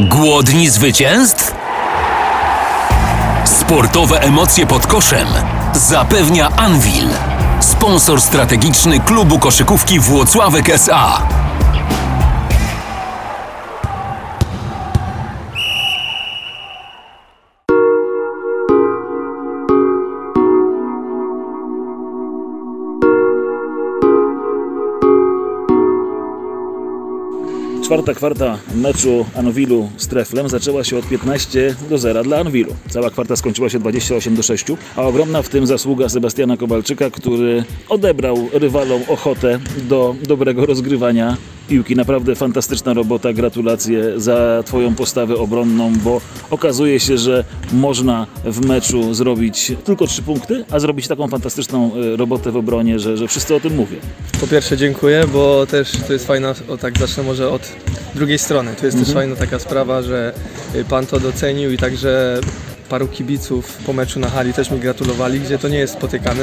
Głodni zwycięstw? Sportowe emocje pod koszem zapewnia Anvil, sponsor strategiczny klubu koszykówki Włocławek SA. Czwarta kwarta meczu Anwilu z Treflem zaczęła się od 15 do 0 dla Anwilu. Cała kwarta skończyła się 28 do 6, a ogromna w tym zasługa Sebastiana Kowalczyka, który odebrał rywalom ochotę do dobrego rozgrywania piłki. Naprawdę fantastyczna robota. Gratulacje za Twoją postawę obronną, bo okazuje się, że można w meczu zrobić tylko trzy punkty, a zrobić taką fantastyczną e, robotę w obronie, że, że wszyscy o tym mówią. Po pierwsze dziękuję, bo też to jest fajna, o tak zacznę może od drugiej strony. To jest też fajna taka sprawa, że y, Pan to docenił i także paru kibiców po meczu na hali też mi gratulowali, gdzie to nie jest spotykane.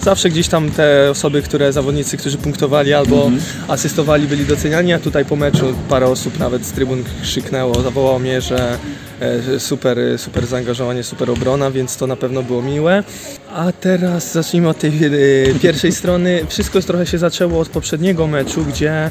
Zawsze gdzieś tam te osoby, które zawodnicy, którzy punktowali albo asystowali byli doceniani, a tutaj po meczu parę osób nawet z trybun krzyknęło, zawołało mnie, że e, super, super zaangażowanie, super obrona, więc to na pewno było miłe. A teraz zacznijmy od tej e, pierwszej strony. Wszystko trochę się zaczęło od poprzedniego meczu, gdzie e,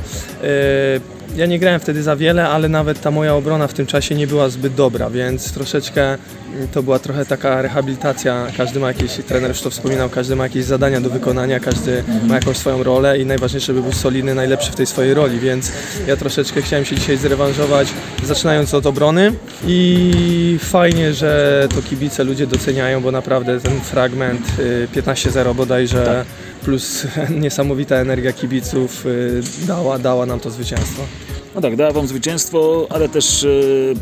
ja nie grałem wtedy za wiele, ale nawet ta moja obrona w tym czasie nie była zbyt dobra, więc troszeczkę mm, to była trochę taka rehabilitacja. Każdy ma jakieś, trener już to wspominał, każdy ma jakieś zadania do wykonania, każdy ma jakąś swoją rolę i najważniejsze, by był solidny, najlepszy w tej swojej roli, więc ja troszeczkę chciałem się dzisiaj zrewanżować, zaczynając od obrony i fajnie, że to kibice ludzie doceniają, bo naprawdę ten fragment y, 15-0 bodajże plus niesamowita energia kibiców y, dała, dała nam to zwycięstwo. No tak, dała Wam zwycięstwo, ale też e,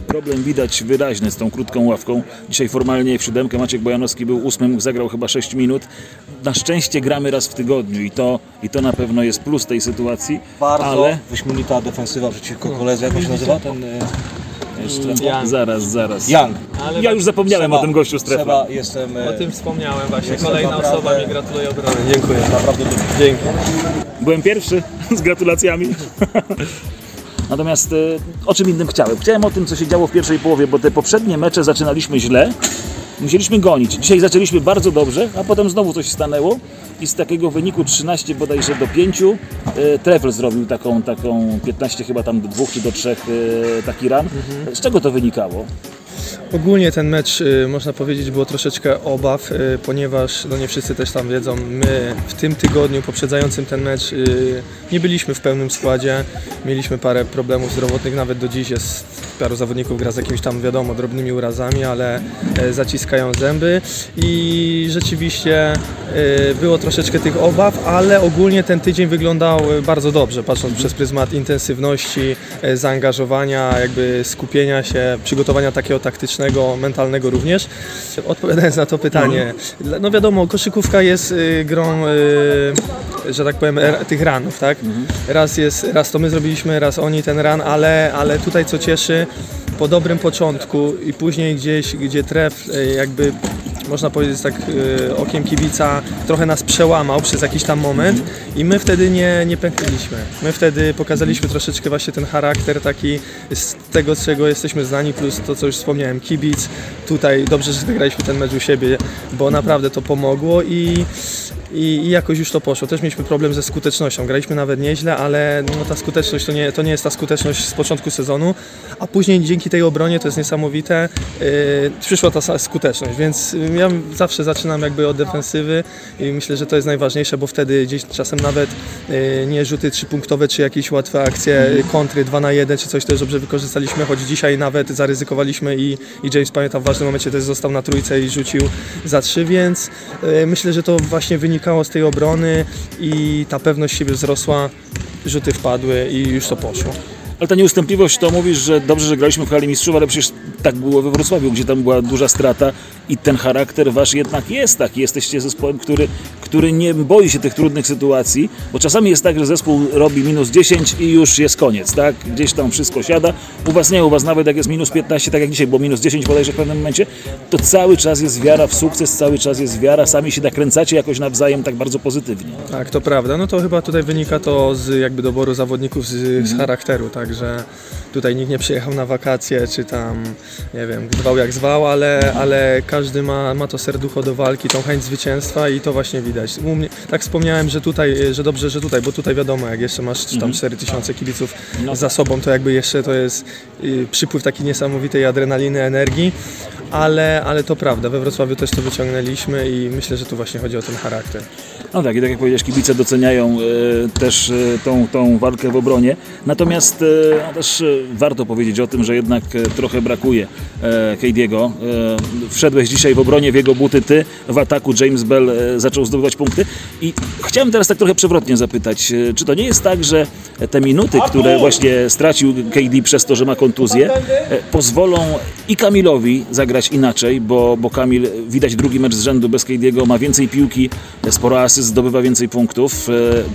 problem widać wyraźny z tą krótką ławką. Dzisiaj formalnie w siódemkę Maciek Bojanowski był ósmym, zagrał chyba 6 minut. Na szczęście gramy raz w tygodniu i to, i to na pewno jest plus tej sytuacji. Bardzo Ale wyśmienita defensywa przeciwko koledze, jak on się nazywa? Ten jeszcze, zaraz, zaraz. Young. Ale Ja już zapomniałem o tym gościu z trefla. Seba, jestem e, O tym wspomniałem właśnie. Kolejna naprawdę- osoba mi gratuluje obrony. Dziękuję. naprawdę dumny. Dzięki. Byłem pierwszy z gratulacjami. Natomiast e, o czym innym chciałem? Chciałem o tym, co się działo w pierwszej połowie, bo te poprzednie mecze zaczynaliśmy źle. Musieliśmy gonić. Dzisiaj zaczęliśmy bardzo dobrze, a potem znowu coś stanęło i z takiego wyniku 13 bodajże do 5 e, Trefl zrobił taką, taką 15 chyba tam do 2 czy do 3 e, taki run. Z czego to wynikało? Ogólnie ten mecz, y, można powiedzieć, było troszeczkę obaw, y, ponieważ, no nie wszyscy też tam wiedzą, my w tym tygodniu poprzedzającym ten mecz y, nie byliśmy w pełnym składzie. Mieliśmy parę problemów zdrowotnych, nawet do dziś jest paru zawodników gra z jakimiś tam, wiadomo, drobnymi urazami, ale e, zaciskają zęby i rzeczywiście było troszeczkę tych obaw, ale ogólnie ten tydzień wyglądał e, bardzo dobrze, patrząc przez pryzmat intensywności, e, zaangażowania, jakby skupienia się, przygotowania takiego taktycznego, mentalnego również. Odpowiadając na to pytanie, no wiadomo, koszykówka jest y, grą, y, że tak powiem, tych ranów, tak? Raz jest, raz to my zrobiliśmy, raz oni ten ran, ale, ale tutaj co cieszy, po dobrym początku i później gdzieś, gdzie tref y, jakby można powiedzieć tak y, okiem kibica trochę nas przełamał przez jakiś tam moment i my wtedy nie, nie pękliśmy. My wtedy pokazaliśmy troszeczkę właśnie ten charakter taki z tego, z czego jesteśmy znani, plus to, co już wspomniałem, kibic. Tutaj dobrze, że wygraliśmy ten mecz u siebie, bo naprawdę to pomogło i i, i jakoś już to poszło. Też mieliśmy problem ze skutecznością. Graliśmy nawet nieźle, ale no, ta skuteczność to nie, to nie jest ta skuteczność z początku sezonu, a później dzięki tej obronie, to jest niesamowite, yy, przyszła ta skuteczność, więc yy, ja zawsze zaczynam jakby od defensywy i myślę, że to jest najważniejsze, bo wtedy gdzieś czasem nawet yy, nie rzuty trzypunktowe, czy jakieś łatwe akcje, yy, kontry 2 na 1, czy coś też dobrze wykorzystaliśmy, choć dzisiaj nawet zaryzykowaliśmy i, i James pamiętam w ważnym momencie też został na trójce i rzucił za trzy, więc yy, myślę, że to właśnie wynikało z tej obrony i ta pewność siebie wzrosła, rzuty wpadły i już to poszło. Ale ta nieustępliwość to mówisz, że dobrze, że graliśmy w hali mistrzów, ale przecież tak było we Wrocławiu, gdzie tam była duża strata i ten charakter wasz jednak jest taki. Jesteście zespołem, który, który nie boi się tych trudnych sytuacji, bo czasami jest tak, że zespół robi minus 10 i już jest koniec, tak? Gdzieś tam wszystko siada. U Was nie, u Was nawet jak jest minus 15, tak jak dzisiaj, bo minus 10 bodajże w pewnym momencie, to cały czas jest wiara w sukces, cały czas jest wiara, sami się nakręcacie jakoś nawzajem tak bardzo pozytywnie. Tak, to prawda. No to chyba tutaj wynika to z jakby doboru zawodników z, z charakteru, także tutaj nikt nie przyjechał na wakacje, czy tam, nie wiem, zwał jak zwał, ale, ale każdy ma, ma to serducho do walki, tą chęć zwycięstwa i to właśnie widać. U mnie, tak wspomniałem, że tutaj, że dobrze, że tutaj, bo tutaj wiadomo, jak jeszcze masz tam 4000 kibiców za sobą, to jakby jeszcze to jest y, przypływ taki niesamowitej adrenaliny, energii, ale, ale to prawda, we Wrocławiu też to wyciągnęliśmy i myślę, że tu właśnie chodzi o ten charakter. No tak, i tak jak powiedziałeś, kibice doceniają e, też e, tą, tą walkę w obronie. Natomiast e, no też e, warto powiedzieć o tym, że jednak e, trochę brakuje e, Kejdiego. E, wszedłeś dzisiaj w obronie w jego buty ty, w ataku James Bell zaczął zdobywać punkty. I chciałem teraz tak trochę przewrotnie zapytać, czy to nie jest tak, że te minuty, które właśnie stracił KD przez to, że ma kontuzję, pozwolą i Kamilowi zagrać inaczej, bo, bo Kamil widać drugi mecz z rzędu bez KD'ego, ma więcej piłki, sporo asyst, zdobywa więcej punktów.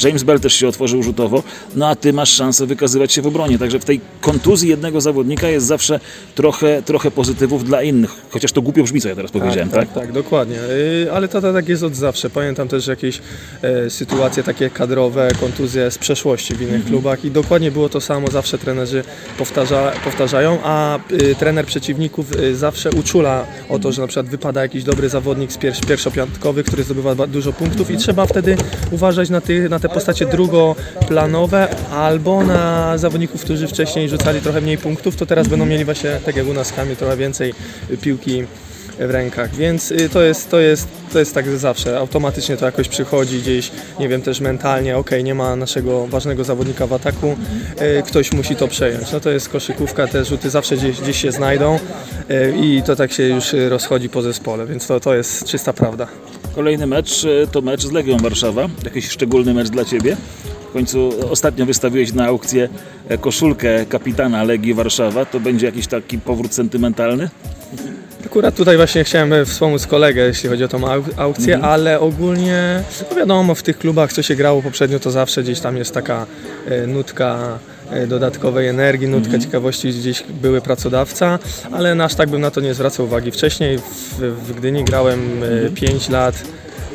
James Bell też się otworzył rzutowo, no a ty masz szansę wykazywać się w obronie. Także w tej kontuzji jednego zawodnika jest zawsze trochę, trochę pozytywów dla innych. Chociaż to głupio brzmi, co ja teraz powiedziałem, tak? Tak, tak, dokładnie. Y, Ale to, to tak jest od zawsze. Pamiętam też jakieś e, sytuacje takie kadrowe, kontuzje z przeszłości w innych Mhm. klubach i dokładnie było to samo. Zawsze trenerzy powtarza, powtarzają, a y, trener przeciwników y, zawsze uczula o to, że na przykład wypada jakiś dobry zawodnik z pier- pierwszopiątkowy, który zdobywa dużo punktów i trzeba wtedy uważać na, ty, na te postacie drugoplanowe albo na zawodników, którzy wcześniej rzucali trochę mniej punktów, to teraz będą mieli właśnie, tak jak u nas Kamil, trochę więcej piłki w rękach, więc y, to jest, to jest, to jest tak zawsze, automatycznie to jakoś przychodzi gdzieś, nie wiem, też mentalnie, ok, nie ma naszego ważnego zawodnika w ataku, y, ktoś musi to przejąć, no to jest koszykówka, te rzuty zawsze gdzieś, gdzieś się znajdą y, i to tak się już rozchodzi po zespole, więc to, to jest czysta prawda. Kolejny mecz to mecz z Legią Warszawa. Jakiś szczególny mecz dla Ciebie? W końcu ostatnio wystawiłeś na aukcję koszulkę kapitana Legii Warszawa. To będzie jakiś taki powrót sentymentalny? Akurat tutaj właśnie chciałem e, wspomóc kolegę, jeśli chodzi o tą au- aukcję, ale ogólnie, no wiadomo, w tych klubach, co się grało poprzednio, to zawsze gdzieś tam jest taka e, nutka e, dodatkowej energii, nutka ciekawości gdzieś były pracodawca, ale nasz tak bym na to nie zwracał uwagi. Wcześniej w, w Gdyni grałem 5 lat,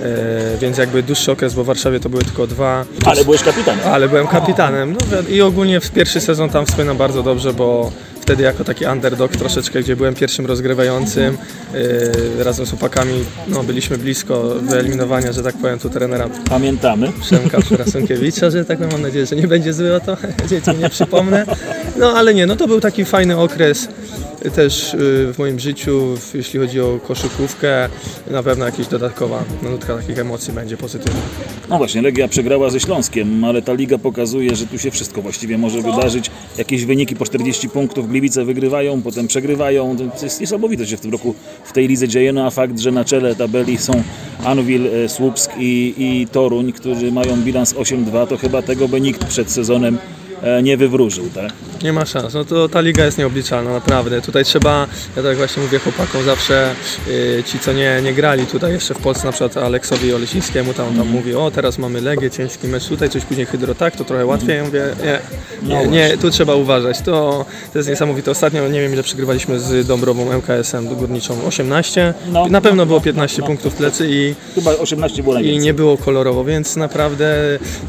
e, więc jakby dłuższy okres, bo w Warszawie to były tylko dwa. Ale byłeś kapitanem. Ale byłem kapitanem. No, I ogólnie w pierwszy sezon tam wspominam bardzo dobrze, bo wtedy jako taki underdog troszeczkę, gdzie byłem pierwszym rozgrywającym, yy, razem z chłopakami no, byliśmy blisko wyeliminowania, że tak powiem, tu trenera Pamiętamy. Przemka Przerasunkiewicza, że tak powiem, mam nadzieję, że nie będzie zły o to, dzieci nie przypomnę. No ale nie, no to był taki fajny okres też yy, w moim życiu, jeśli chodzi o koszykówkę, na pewno jakaś dodatkowa nutka takich emocji będzie pozytywna. No właśnie, Legia przegrała ze Śląskiem, ale ta liga pokazuje, że tu się wszystko właściwie może wydarzyć. Jakieś wyniki po 40 punktów Gliwice wygrywają, potem przegrywają. To jest niesamowite, co się w tym roku w tej lidze dzieje. No a fakt, że na czele tabeli są Anwil, e, Słupsk i, i Toruń, którzy mają bilans 8-2, to chyba tego by nikt przed sezonem nie wywróżył, tak? Nie ma szans, no to ta liga jest nieobliczalna, naprawdę. Tutaj trzeba, ja tak właśnie mówię chłopakom zawsze, y, ci co nie, nie grali tutaj jeszcze w Polsce, na przykład Aleksowi Olesińskiemu, tam, tam mówi, o teraz mamy Legię, ciężki mecz tutaj, coś później Hydro, tak, to trochę łatwiej. Ja mówię, nie, nie, nie, tu trzeba uważać, to, to jest niesamowite. Ostatnio, nie wiem ile przegrywaliśmy z Dąbrową MKS-em Górniczą, 18, No. na pewno było 15 punktów w plecy i Chyba 18 było i najwięcej. nie było kolorowo, więc naprawdę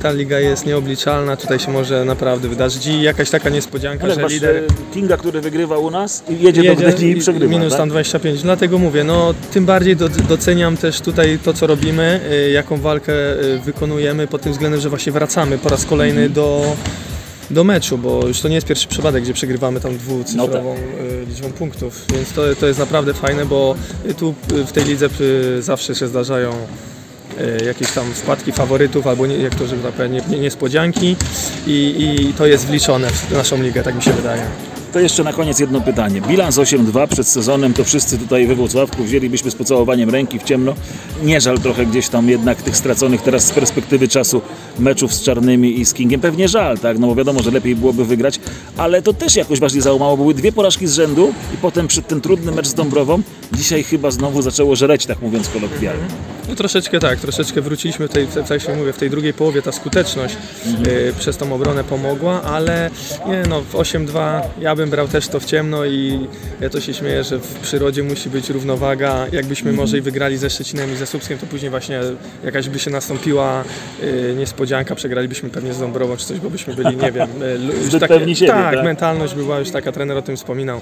ta liga jest nieobliczalna, tutaj się może naprawdę wydarzyć i jakaś taka niespodzianka, Ale że masz lider e, Kinga, który wygrywa u nas i jedzie, do Gdyni i przegrywa. minus tak? tam 25, dlatego mówię, no tym bardziej do, doceniam też tutaj to co robimy, y, jaką walkę y, wykonujemy pod tym względem, że właśnie wracamy po raz kolejny Mhm. do do meczu, bo już to nie jest pierwszy przypadek, gdzie przegrywamy tam No dwucyfrową y, liczbą punktów, więc to, to jest naprawdę fajne, bo tu w tej lidze zawsze się zdarzają jakieś tam wpadki faworytów albo nie, jak to, że tak powiem, nie, nie, niespodzianki i, i to jest wliczone w naszą ligę, tak mi się wydaje. To jeszcze na koniec jedno pytanie. Bilans 8-2 przed sezonem, to wszyscy tutaj we Włocławku wzięlibyśmy z pocałowaniem ręki w ciemno. Nie żal trochę gdzieś tam jednak tych straconych teraz z perspektywy czasu meczów z Czarnymi i z Kingiem. Pewnie żal, tak? No bo wiadomo, że lepiej byłoby wygrać, ale to też jakoś bardziej załamało. Były dwie porażki z rzędu i potem przed ten trudny mecz z Dąbrową dzisiaj chyba znowu zaczęło żreć, tak mówiąc kolokwialnie. No, troszeczkę tak, troszeczkę wróciliśmy w tej, tak jak się mówię, w tej drugiej połowie ta skuteczność y, przez tą obronę pomogła, ale nie no, w 8-2 ja bym brał też to w ciemno i ja to się śmieję, że w przyrodzie musi być równowaga. Jakbyśmy może i wygrali ze Szczecinem i ze Słupskiem, to później właśnie jakaś by się nastąpiła y, niespodzianka, przegralibyśmy pewnie z Dąbrową czy coś, bo byśmy byli, nie wiem, y, już siebie, tak, tak? mentalność była już taka, trener o tym wspominał.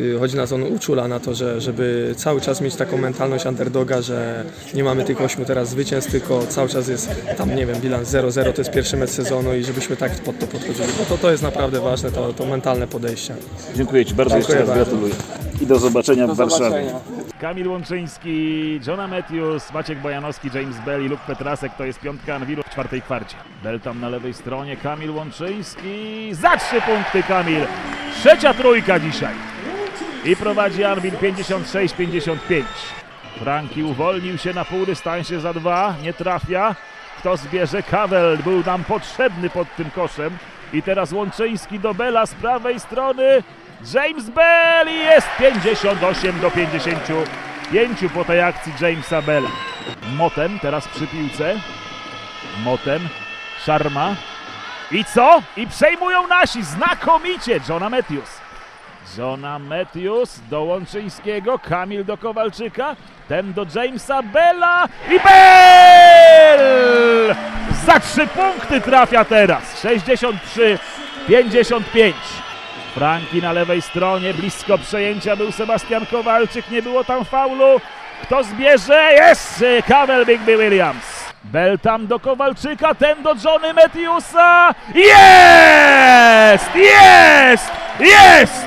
Y, Chodzi nas on uczula na to, że, żeby cały czas mieć taką mentalność underdoga, że nie mamy tych ośmiu teraz zwycięstw, tylko cały czas jest tam, nie wiem, bilans 0-0, to jest pierwszy mecz sezonu i żebyśmy tak pod to podchodzili. Bo to, to jest naprawdę ważne, to, to mentalne podejście. Dziękuję Ci bardzo, jeszcze raz Dziękuję bardzo. gratuluję. I do zobaczenia w Warszawie. zobaczenia. Kamil Łączyński, Johna Matthews, Maciek Bojanowski, James Bell i Luke Petrasek to jest piątka Anwilu w czwartej kwarcie. Bell tam na lewej stronie, Kamil Łączyński, za trzy punkty Kamil. Trzecia trójka dzisiaj. I prowadzi Anwil 56-55. Franki uwolnił się na półdystansie za dwa, nie trafia. Kto zbierze? Kawel był nam potrzebny pod tym koszem. I teraz Łączyński do Bela z prawej strony. James Bell i jest 58 do 55 po tej akcji Jamesa Bella. Motem teraz przy piłce. Motem, Szarma. I co? I przejmują nasi znakomicie Johna Matthews. Johna Matthews do Łączyńskiego, Kamil do Kowalczyka, ten do Jamesa Bella i Bell! Za trzy punkty trafia teraz. 63-55. Franki na lewej stronie, blisko przejęcia był Sebastian Kowalczyk, nie było tam faulu. Kto zbierze? Jest Kamel Bigby Williams. Bell tam do Kowalczyka, ten do Johnny Matthewsa. Jest! Jest! Jest!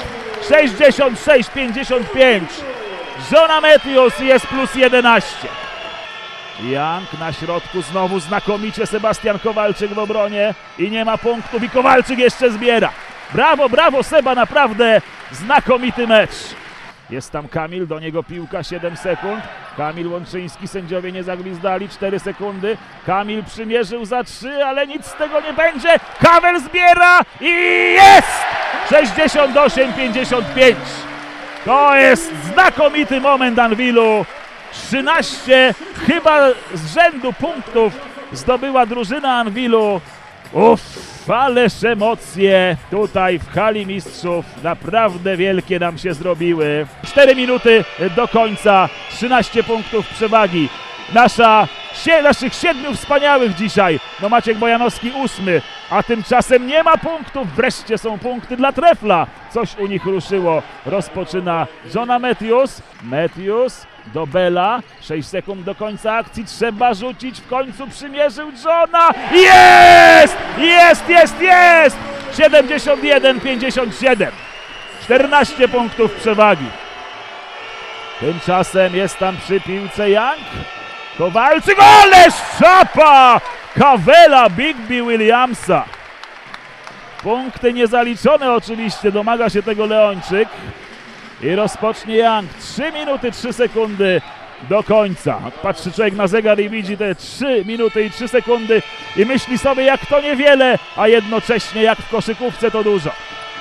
66-55. Johna Matthews jest plus 11. Young na środku znowu znakomicie Sebastian Kowalczyk w obronie i nie ma punktów i Kowalczyk jeszcze zbiera. Brawo, brawo Seba, naprawdę znakomity mecz. Jest tam Kamil, do niego piłka 7 sekund. Kamil Łączyński, sędziowie nie zagwizdali 4 sekundy. Kamil przymierzył za 3, ale nic z tego nie będzie. Kawel zbiera i jest! 68-55. To jest znakomity moment Anwilu. 13 chyba z rzędu punktów zdobyła drużyna Anwilu. Uff, ależ emocje tutaj w hali mistrzów naprawdę wielkie nam się zrobiły. 4 minuty do końca, 13 punktów przewagi. Nasza, sie, naszych siedmiu wspaniałych dzisiaj. No Maciek Bojanowski ósmy, a tymczasem nie ma punktów. Wreszcie są punkty dla Trefla. Coś u nich ruszyło. Rozpoczyna Johna Matthews. Matthews do Bela. 6 sekund do końca akcji. Trzeba rzucić. W końcu przymierzył Johna. Jest! Jest, jest, jest! 71-57. 14 punktów przewagi. Tymczasem jest tam przy piłce Young. Kowalczyk, ależ czapa! Kawela Bigby Williamsa. Punkty niezaliczone oczywiście, domaga się tego Leończyk. I rozpocznie Young. 3 minuty 3 sekundy do końca. Patrzy człowiek na zegar i widzi te 3 minuty i 3 sekundy i myśli sobie jak to niewiele, a jednocześnie jak w koszykówce to dużo.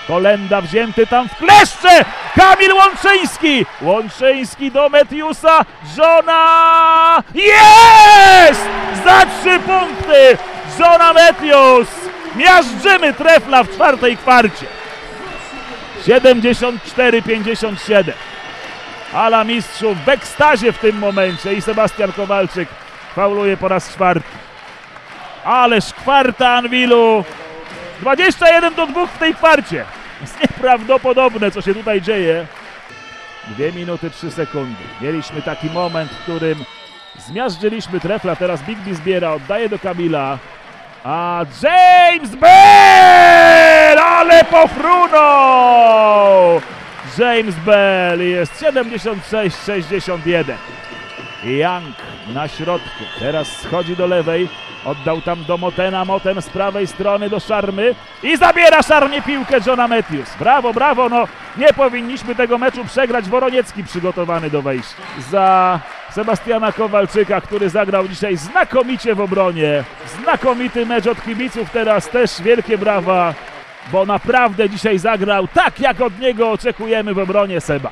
Kolenda wzięty tam w kleszcze! Kamil Łączyński! Łączyński do Metiusa, Żona! Jest! Za trzy punkty! Żona Metius! Miażdżymy trefla w czwartej kwarcie. 74-57. Ala mistrzów w ekstazie w tym momencie i Sebastian Kowalczyk fauluje po raz czwarty. Ależ kwarta Anwilu. 21 do 2 w tej kwarcie. Jest nieprawdopodobne, co się tutaj dzieje. 2 minuty 3 sekundy. Mieliśmy taki moment, w którym zmiażdżyliśmy trefla. Teraz Bigby zbiera, oddaje do Kamila. A James Bell! Ale pofrunął! James Bell jest 76-61. Young na środku. Teraz schodzi do lewej. Oddał tam do Motena. Moten z prawej strony do Szarmy. I zabiera Szarmie piłkę Johna Matthews. Brawo, brawo. No nie powinniśmy tego meczu przegrać. Woroniecki przygotowany do wejścia. Za Sebastiana Kowalczyka, który zagrał dzisiaj znakomicie w obronie. Znakomity mecz od kibiców teraz. Też wielkie brawa. Bo naprawdę dzisiaj zagrał tak, jak od niego oczekujemy w obronie Seba.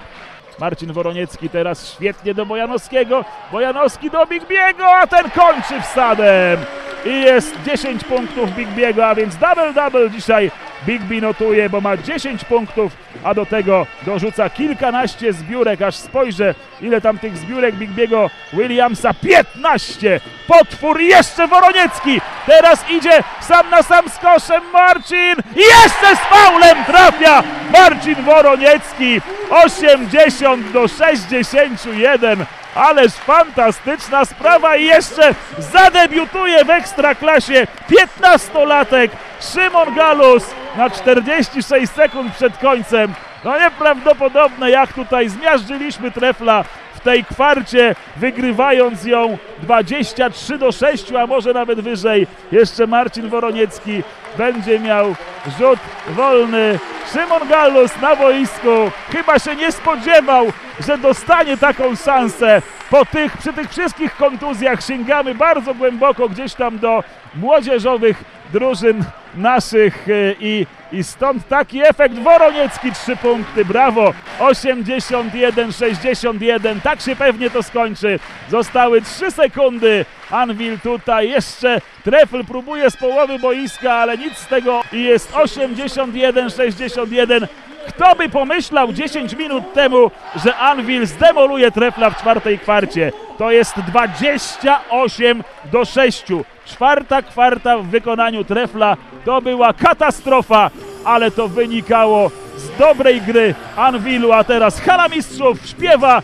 Marcin Woroniecki teraz świetnie do Bojanowskiego. Bojanowski do Bigbiego, a ten kończy wsadem. I jest 10 punktów Bigbiego, a więc double-double dzisiaj Bigby notuje, bo ma 10 punktów, a do tego dorzuca kilkanaście zbiórek, aż spojrzę ile tam tych zbiórek Bigbiego Williamsa, 15! Potwór jeszcze Woroniecki! Teraz idzie sam na sam z koszem Marcin jeszcze z faulem trafia Marcin Woroniecki! 80 do 61. Ależ fantastyczna sprawa i jeszcze zadebiutuje w Ekstraklasie 15-latek Szymon Galus na 46 sekund przed końcem. No nieprawdopodobne jak tutaj zmiażdżyliśmy trefla tej kwarcie, wygrywając ją 23 do 6, a może nawet wyżej. Jeszcze Marcin Woroniecki będzie miał rzut wolny. Szymon Gallus na boisku chyba się nie spodziewał, że dostanie taką szansę. Po tych, przy tych wszystkich kontuzjach sięgamy bardzo głęboko gdzieś tam do młodzieżowych drużyn naszych e, i, i stąd taki efekt. Woroniecki 3 punkty, brawo! 81-61, tak się pewnie to skończy. Zostały 3 sekundy. Anvil tutaj jeszcze trefl próbuje z połowy boiska, ale nic z tego i jest 81-61. Kto by pomyślał 10 minut temu, że Anvil zdemoluje trefla w czwartej kwarcie? To jest 28 do 6. Czwarta kwarta w wykonaniu trefla to była katastrofa, ale to wynikało z dobrej gry Anvilu, a teraz Hala Mistrzów śpiewa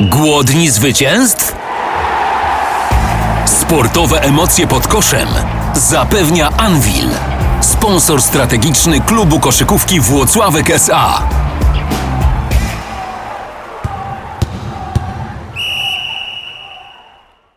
Głodni zwycięstw? Sportowe emocje pod koszem zapewnia Anvil, sponsor strategiczny klubu koszykówki Włocławek SA.